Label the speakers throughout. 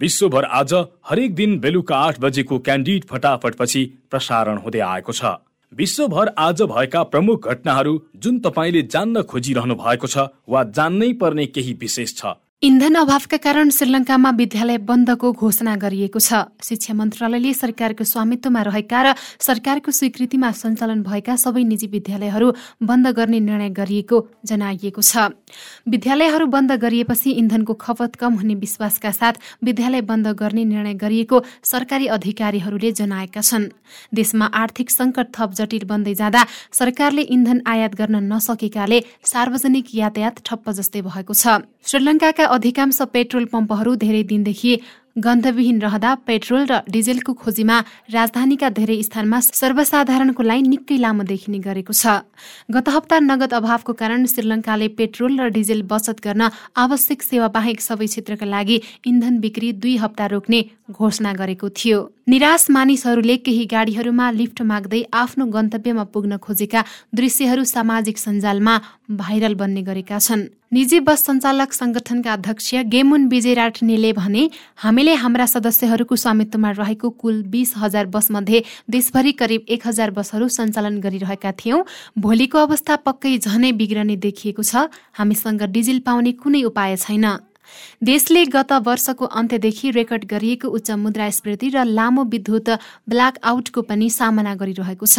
Speaker 1: विश्वभर आज हरेक दिन बेलुका आठ बजेको क्यान्डिड फटाफटपछि प्रसारण हुँदै आएको छ। विश्वभर आज भएका प्रमुख घटनाहरू जुन तपाईँले जान्न खोजिरहनु भएको छ वा जान्नै पर्ने केही विशेष छ।
Speaker 2: इन्धन अभावका कारण श्रीलङ्कामा विद्यालय बन्दको घोषणा गरिएको छ। शिक्षा मन्त्रालयले सरकारको स्वामित्वमा रहेका र सरकारको स्वीकृतिमा सञ्चालन भएका सबै निजी विद्यालयहरू बन्द गर्ने निर्णय गरिएको जनाइएको छ। विद्यालयहरू बन्द गरिएपछि इन्धनको खपत कम हुने विश्वासका साथ विद्यालय बन्द गर्ने निर्णय गरिएको सरकारी अधिकारीहरूले जनाएका छन्। देशमा आर्थिक संकट थप जटिल बन्दै जाँदा सरकारले इन्धन आयात गर्न नसकेकाले सार्वजनिक यातायात ठप्प जस्तै भएको छ। श्रीलङ्काका अधिकांश पेट्रोल पम्पहरू धेरै दिनदेखि गन्धविहीन रहँदा पेट्रोल र डिजेलको खोजीमा राजधानीका धेरै स्थानमा सर्वसाधारणको लाइन निकै लामो देखिने गरेको छ। गत हप्ता नगद अभावको कारण श्रीलङ्काले पेट्रोल र डिजेल बचत गर्न आवश्यक सेवा बाहेक सबै क्षेत्रका लागि इन्धन बिक्री दुई हप्ता रोक्ने घोषणा गरेको थियो। निराश मानिसहरूले केही गाडीहरूमा लिफ्ट माग्दै आफ्नो गन्तव्यमा पुग्न खोजेका दृश्यहरू सामाजिक सञ्जालमा भाइरल बन्ने गरेका छन्। निजी बस सञ्चालक संगठनका अध्यक्ष गेमुन विजय राठनेले भने हामीले हाम्रा सदस्यहरूको स्वामित्वमा रहेको कुल बीस हजार बस मध्ये देशभरि करिब एक हजार बसहरू सञ्चालन गरिरहेका थियौं। भोलिको अवस्था पक्कै झनै बिग्रने देखिएको छ। हामीसँग डिजिल पाउने कुनै उपाय छैन। देशले गत वर्षको अन्त्यदेखि रेकर्ड गरिएको उच्च मुद्रास्फीति र लामो विद्युत ब्ल्याक आउटको पनि सामना गरिरहेको छ।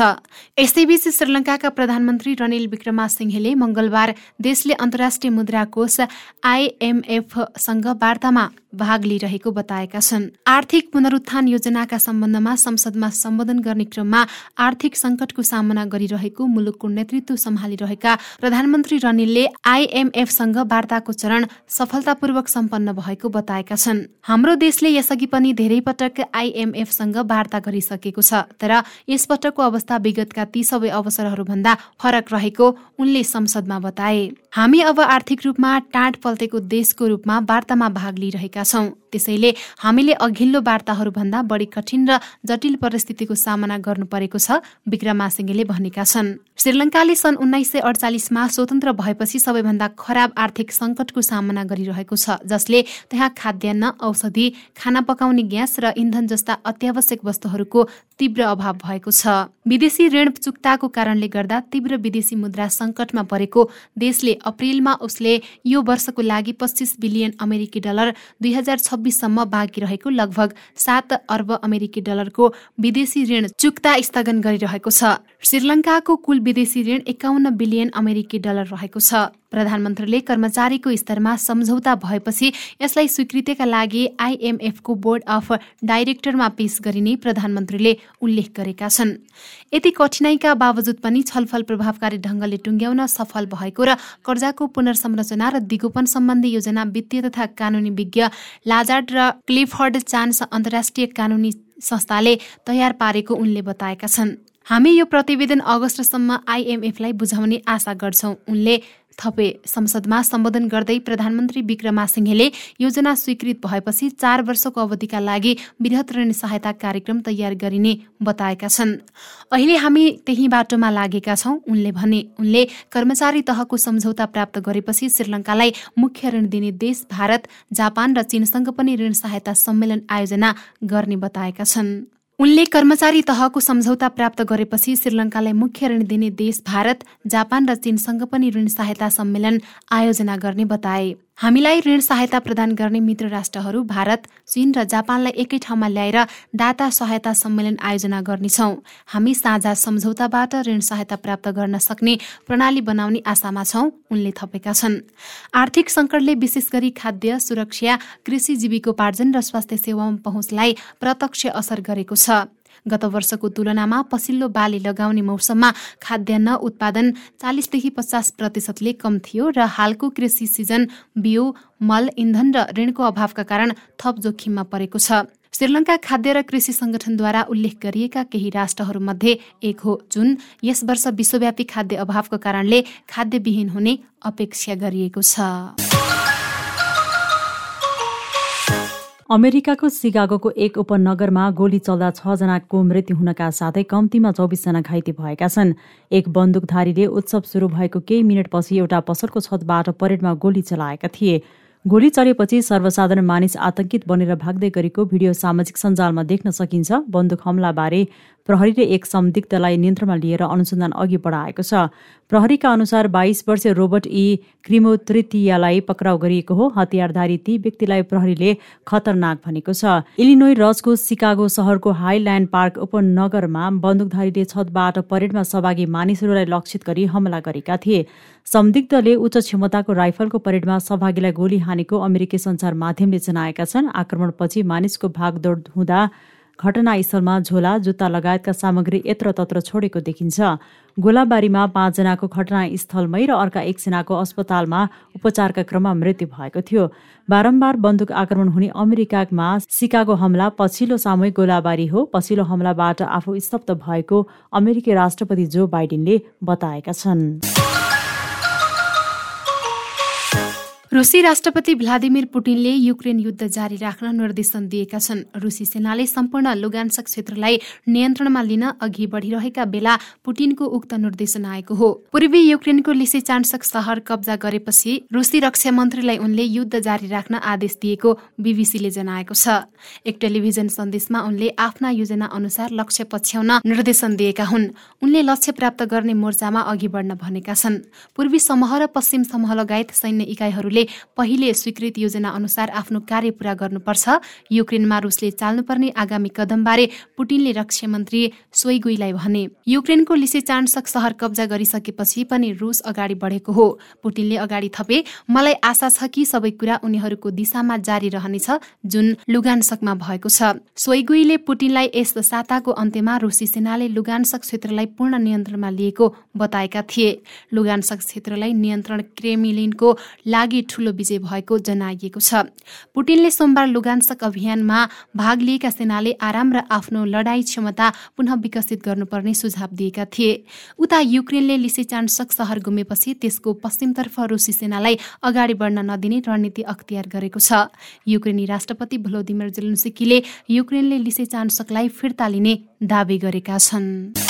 Speaker 2: यसैबीच श्रीलङ्काका प्रधानमन्त्री रनिल विक्रमासिंहेले मंगलबार देशले अन्तर्राष्ट्रिय मुद्रा कोष आइएमएफसँग वार्तामा भाग लिइरहेको बताएका छन्। आर्थिक पुनरुत्थान योजनाका सम्बन्धमा संसदमा सम्बोधन गर्ने क्रममा आर्थिक संकटको सामना गरिरहेको मुलुकको नेतृत्व सम्हालिरहेका प्रधानमन्त्री रनिलले आइएमएफसँग वार्ताको चरण सफलतापूर्वक सफलतापूर्वक सम्पन्न भएको बताएका छन्। हाम्रो देशले यसअघि पनि धेरै पटक आइएमएफसँग वार्ता गरिसकेको छ तर यसपटकको अवस्था विगतका ती सबै अवसरहरूभन्दा फरक रहेको उनले संसदमा बताए। हामी अब आर्थिक रूपमा टाँट पल्टेको देशको रूपमा वार्तामा भाग लिइरहेका छौं। त्यसैले हामीले अघिल्लो वार्ताहरूभन्दा बढी कठिन र जटिल परिस्थितिको सामना गर्नु परेको छ विक्रमासिंहेले भनेका छन्। श्रीलङ्काले सन् उन्नाइस सय अडचालिसमा स्वतन्त्र भएपछि सबैभन्दा खराब आर्थिक संकटको सामना गरिरहेको छ। जसले त्यहाँ खाद्यान्न औषधि खाना पकाउने ग्यास र इन्धन जस्ता अत्यावश्यक वस्तुहरूको तीव्र अभाव भएको छ। विदेशी ऋण चुक्ताको कारणले गर्दा तीव्र विदेशी मुद्रा संकटमा परेको देशले अप्रेलमा उसले यो वर्षको लागि पच्चिस बिलियन अमेरिकी डलर दुई हजार छब्बिससम्म बाँकी रहेको लगभग सात अर्ब अमेरिकी डलरको विदेशी ऋण चुक्ता स्थगन गरिरहेको छ। श्रीलङ्काको कुल विदेशी ऋण एकाउन्न बिलियन अमेरिकी डलर रहेको छ। प्रधानमन्त्रीले कर्मचारीको स्तरमा सम्झौता भएपछि यसलाई स्वीकृतिका लागि आइएमएफको बोर्ड अफ डाइरेक्टरमा पेश गरिने प्रधानमन्त्रीले उल्लेख गरेका छन्। यति कठिनाईका बावजुद पनि छलफल प्रभावकारी ढंगले टुङ्ग्याउन सफल भएको र कर्जाको पुनर्संरचना र दिगोपन सम्बन्धी योजना वित्तीय तथा कानूनी विज्ञ लाजार्ड र क्लिफर्ड चान्स अन्तर्राष्ट्रिय कानूनी संस्थाले तयार पारेको उनले बताएका छन्। हामी यो प्रतिवेदन अगस्तसम्म आइएमएफलाई बुझाउने आशा गर्छौं। उनले थपे संसदमा सम्बोधन गर्दै प्रधानमन्त्री विक्रमासिंहेले योजना स्वीकृत भएपछि चार वर्षको अवधिका लागि वृहत ऋण सहायता कार्यक्रम तयार गरिने बताएका छन्। अहिले हामी त्यही बाटोमा लागेका छौं उनले भने। उनले कर्मचारी तहको सम्झौता प्राप्त गरेपछि श्रीलङ्कालाई मुख्य ऋण दिने देश भारत जापान र चीनसँग पनि ऋण सहायता सम्मेलन आयोजना गर्ने बताएका छन्। उनले कर्मचारी तहको सम्झौता प्राप्त गरेपछि श्रीलङ्कालाई मुख्य ऋण दिने देश भारत जापान र चीनसँग पनि ऋण सहायता सम्मेलन आयोजना गर्ने बताए। हामीलाई ऋण सहायता प्रदान गर्ने मित्र राष्ट्रहरू भारत चीन र जापानलाई एकै ठाउँमा ल्याएर दाता सहायता सम्मेलन आयोजना गर्नेछौ। हामी साझा सम्झौताबाट ऋण सहायता प्राप्त गर्न सक्ने प्रणाली बनाउने आशामा छौं उनले थपेका छन्। आर्थिक संकटले विशेष गरी खाद्य सुरक्षा कृषि जीविकोपार्जन र स्वास्थ्य सेवा पहुँचलाई प्रत्यक्ष असर गरेको छ। गत वर्षको तुलनामा पछिल्लो बाली लगाउने मौसममा खाद्यान्न उत्पादन चालिसदेखि पचास प्रतिशतले कम थियो र हालको कृषि सिजन बिउ मल इन्धन र ऋणको अभावका कारण थप जोखिममा परेको छ। श्रीलङ्का खाद्य र कृषि संगठनद्वारा उल्लेख गरिएका केही राष्ट्रहरूमध्ये एक हो जुन यस वर्ष विश्वव्यापी खाद्य अभावको कारणले खाद्यविहीन हुने अपेक्षा गरिएको छ।
Speaker 3: अमेरिकाको सिकागोको एक उपनगरमा गोली चल्दा छजनाको मृत्यु हुनका साथै कम्तीमा चौबिसजना घाइते भएका छन्। एक बन्दुकधारीले उत्सव सुरु भएको केही मिनटपछि एउटा पसलको छतबाट परेडमा गोली चलाएका थिए। गोली चलेपछि सर्वसाधारण मानिस आतंकित बनेर भाग्दै गरेको भिडियो सामाजिक सञ्जालमा देख्न सकिन्छ। बन्दुक हमलाबारे प्रहरीले एक संदिग्धलाई नियन्त्रणमा लिएर अनुसन्धान अघि बढाएको छ। प्रहरीका अनुसार बाइस वर्षीय रोबर्ट ई क्रिमो तृतीयलाई पक्राउ गरिएको हो। हतियारधारी ती व्यक्तिलाई प्रहरीले खतरनाक भनेको छ। इलिनोई रजको सिकागो सहरको हाइल्यान्ड पार्क उपनगरमा बन्दुकधारीले छतबाट परेडमा सहभागी मानिसहरूलाई लक्षित गरी हमला गरेका थिए। संदिग्धले उच्च क्षमताको राइफलको परेडमा सहभागीलाई गोली हानेको अमेरिकी सञ्चार माध्यमले जनाएका छन्। आक्रमणपछि मानिसको भागदौड हुँदा घटनास्थलमा झोला जुत्ता लगायतका सामग्री यत्र तत्र छोडेको देखिन्छ। गोलाबारीमा पाँचजनाको घटनास्थलमै र अर्का एकजनाको अस्पतालमा उपचारका क्रममा मृत्यु भएको थियो। बारम्बार बन्दुक आक्रमण हुने अमेरिकामा सिकागो हमला पछिल्लो सामूहिक गोलाबारी हो। पछिल्लो हमलाबाट आफू स्तब्ध भएको अमेरिकी राष्ट्रपति जो बाइडेनले बताएका छन्।
Speaker 2: रुसी राष्ट्रपति भ्लादिमिर पुटिनले युक्रेन युद्ध जारी राख्न निर्देशन दिएका छन्। रुसी सेनाले सम्पूर्ण लुगान्सक क्षेत्रलाई नियन्त्रणमा लिन अघि बढिरहेका बेला पुटिनको उक्त निर्देशन आएको हो। पूर्वी युक्रेनको लिसेचान्सक सहर कब्जा गरेपछि रुसी रक्षा मन्त्रीलाई उनले युद्ध जारी राख्न आदेश दिएको बीबीसीले जनाएको छ। एक टेलिभिजन सन्देशमा उनले आफ्ना योजना अनुसार लक्ष्य पछ्याउन निर्देशन दिएका हुन्। उनले लक्ष्य प्राप्त गर्ने मोर्चामा अघि बढ्न भनेका छन्। पूर्वी समूह र पश्चिम समूह लगायत सैन्य इकाइहरूले पहिले स्वीकृत योजना अनुसार आफ्नो कार्य पूरा गर्नुपर्छ। युक्रेनमा रुसले चाल्नुपर्ने आगामी कदमबारे पुटिनले रक्षा मन्त्री सोइगुईलाई भने युक्रेनको लिसेचान्सक सहर कब्जा गरिसकेपछि पनि रुस अगाडि बढेको हो। पुटिनले अगाडि थपे मलाई आशा छ कि सबै कुरा उनीहरूको दिशामा जारी रहनेछ जुन लुगान्सकमा भएको छ। सोइगुईले पुटिनलाई यस साताको अन्त्यमा रुसी सेनाले लुगान्सक क्षेत्रलाई पूर्ण नियन्त्रणमा लिएको बताएका थिए। लुगान्सक क्षेत्रलाई नियन्त्रण क्रेमिलिनको लागि ठूलो विजय भएको जनाइएको छ। पुटिनले सोमबार लुगान्सक अभियानमा भाग लिएका सेनाले आराम र आफ्नो लडाई क्षमता पुनः विकसित गर्नुपर्ने सुझाव दिएका थिए। उता युक्रेनले लिसेचान्सक सहर गुमेपछि त्यसको पश्चिमतर्फ रुसी सेनालाई अगाडि बढ्न नदिने रणनीति अख्तियार गरेको छ। युक्रेनी राष्ट्रपति भ्लोदिमिर जेलेन्स्कीले युक्रेनले लिसेचान्सकलाई फिर्ता लिने दावी गरेका छन्।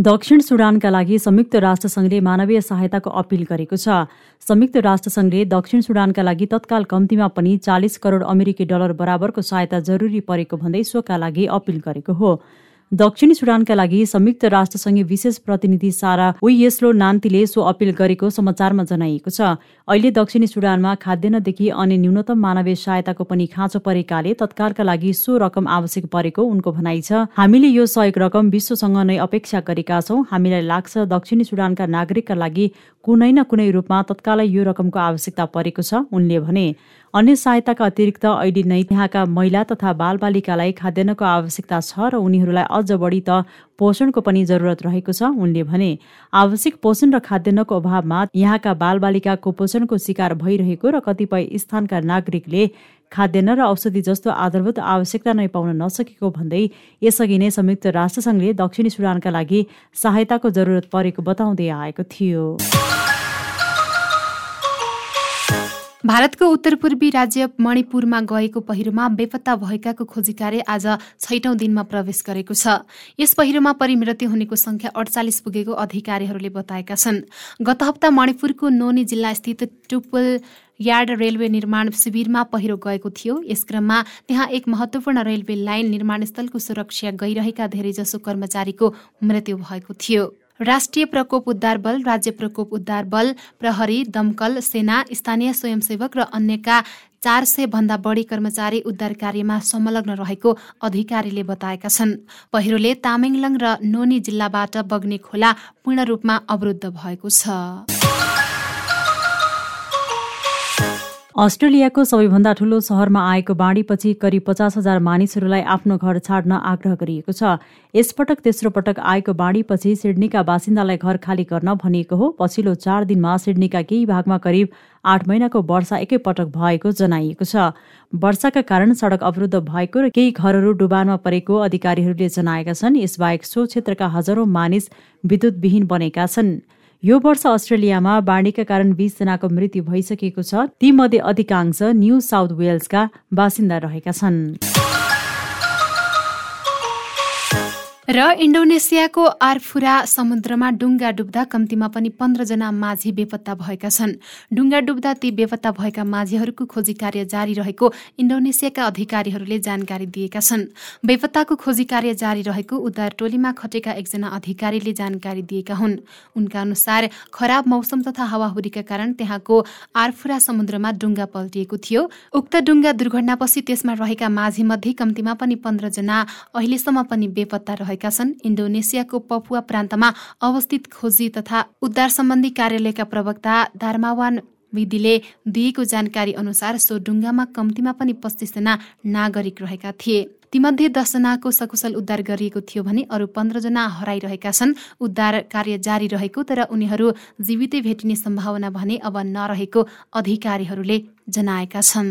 Speaker 3: दक्षिण सुडानका लागि संयुक्त राष्ट्रसङ्घले मानवीय सहायताको अपिल गरेको छ। संयुक्त राष्ट्रसङ्घले दक्षिण सुडानका लागि तत्काल कम्तीमा पनि चालिस करोड अमेरिकी डलर बराबरको सहायता जरुरी परेको भन्दै सोका लागि अपिल गरेको हो। दक्षिणी सुडानका लागि संयुक्त राष्ट्रसङ्घीय विशेष प्रतिनिधि सारा उयेस्लो नान्तीले सो अपिल गरेको समाचारमा जनाइएको छ। अहिले दक्षिणी सुडानमा खाद्यान्नदेखि अनि न्यूनतम मानवीय सहायताको पनि खाँचो परेकाले तत्कालका लागि सो रकम आवश्यक परेको उनको भनाइ छ। हामीले यो सहयोग रकम विश्वसँग नै अपेक्षा गरेका छौँ। हामीलाई लाग्छ दक्षिणी सुडानका नागरिकका लागि कुनै न कुनै रूपमा तत्कालै यो रकमको आवश्यकता परेको छ उनले भने। अन्य सहायताका अतिरिक्त अहिले नै त्यहाँका महिला तथा बालबालिकालाई खाद्यान्नको आवश्यकता छ र उनीहरूलाई अझ बढी त पोषणको पनि जरुरत रहेको छ। उनले भने आवश्यक पोषण र खाद्यान्नको अभावमा यहाँका बालबालिका कुपोषणको शिकार भइरहेको र कतिपय स्थानका नागरिकले खाद्यान्न र औषधि जस्तो आधारभूत आवश्यकता नै पाउन नसकेको भन्दै यसअघि नै संयुक्त राष्ट्रसङ्घले दक्षिणी सुडानका लागि सहायताको जरुरत परेको बताउँदै आएको थियो।
Speaker 2: भारतको उत्तर पूर्वी राज्य मणिपुरमा गएको पहिरोमा बेपत्ता भएकाको खोजी कार्य आज छैटौं दिनमा प्रवेश गरेको छ। यस पहिरोमा परिमृत्यु हुनेको संख्या अडचालिस पुगेको अधिकारीहरूले बताएका छन्। गत हप्ता मणिपुरको नोनी जिल्ला स्थित टुपुल यार्ड रेलवे निर्माण शिविरमा पहिरो गएको थियो। यस क्रममा त्यहाँ एक महत्वपूर्ण रेलवे लाइन निर्माणस्थलको सुरक्षा गइरहेका धेरैजसो कर्मचारीको मृत्यु भएको थियो। राष्ट्रिय प्रकोप उद्धार बल राज्य प्रकोप उद्धार बल प्रहरी दमकल सेना स्थानीय स्वयंसेवक र अन्यका चार सय भन्दा बढी कर्मचारी उद्धार कार्यमा संलग्न रहेको अधिकारीले बताएका छन्। पहिरोले तामेङलङ र नोनी जिल्लाबाट बग्ने खोला पूर्ण रूपमा अवरुद्ध भएको छ।
Speaker 3: अस्ट्रेलियाको सबैभन्दा ठूलो सहरमा आएको बाढीपछि करिब पचास हजार मानिसहरूलाई आफ्नो घर छाड्न आग्रह गरिएको छ। यसपटक तेस्रो पटक आएको बाढीपछि सिडनीका बासिन्दालाई घर खाली गर्न भनिएको हो। पछिल्लो चार दिनमा सिडनीका केही भागमा करिब आठ महिनाको वर्षा एकैपटक भएको जनाइएको छ। वर्षाका कारण सडक अवरुद्ध भएको र केही घरहरू डुबानमा परेको अधिकारीहरूले जनाएका छन्। यसबाहेक सो क्षेत्रका हजारौं मानिस विद्युतविहीन बनेका छन्। यो वर्ष अस्ट्रेलियामा बाढीका कारण बीसजनाको मृत्यु भइसकेको छ। तीमध्ये अधिकांश न्यू साउथ वेल्सका बासिन्दा रहेका छन्।
Speaker 2: र इन्डोनेसियाको आरफुरा समुद्रमा डुङ्गा डुब्दा कम्तीमा पनि पन्ध्रजना माझी बेपत्ता भएका छन्। डुङ्गा डुब्दा ती बेपत्ता भएका माझीहरूको खोजी कार्य जारी रहेको इन्डोनेसियाका अधिकारीहरूले जानकारी दिएका छन्। बेपत्ताको खोजी कार्य जारी रहेको उद्धार टोलीमा खटेका एकजना अधिकारीले जानकारी दिएका हुन्। उनका अनुसार खराब मौसम तथा हावाहुरीका कारण त्यहाँको आरफुरा समुद्रमा डुङ्गा पल्टिएको थियो। उक्त डुङ्गा दुर्घटनापछि त्यसमा रहेका माझी मध्ये कम्तीमा पनि पन्ध्रजना अहिलेसम्म पनि बेपत्ता रहेका भएका छन्। इन्डोनेसियाको पपुवा प्रान्तमा अवस्थित खोजी तथा उद्धार सम्बन्धी कार्यालयका प्रवक्ता धर्मावान विधिले दिएको जानकारी अनुसार सो डुङ्गामा कम्तीमा पनि पच्चिसजना नागरिक रहेका थिए। तीमध्ये दसजनाको सकुशल उद्धार गरिएको थियो भने अरू पन्ध्रजना हराइरहेका छन्। उद्धार कार्य जारी रहेको तर उनीहरू जीवितै भेटिने सम्भावना भने अब नरहेको अधिकारीहरूले जनाएका छन्।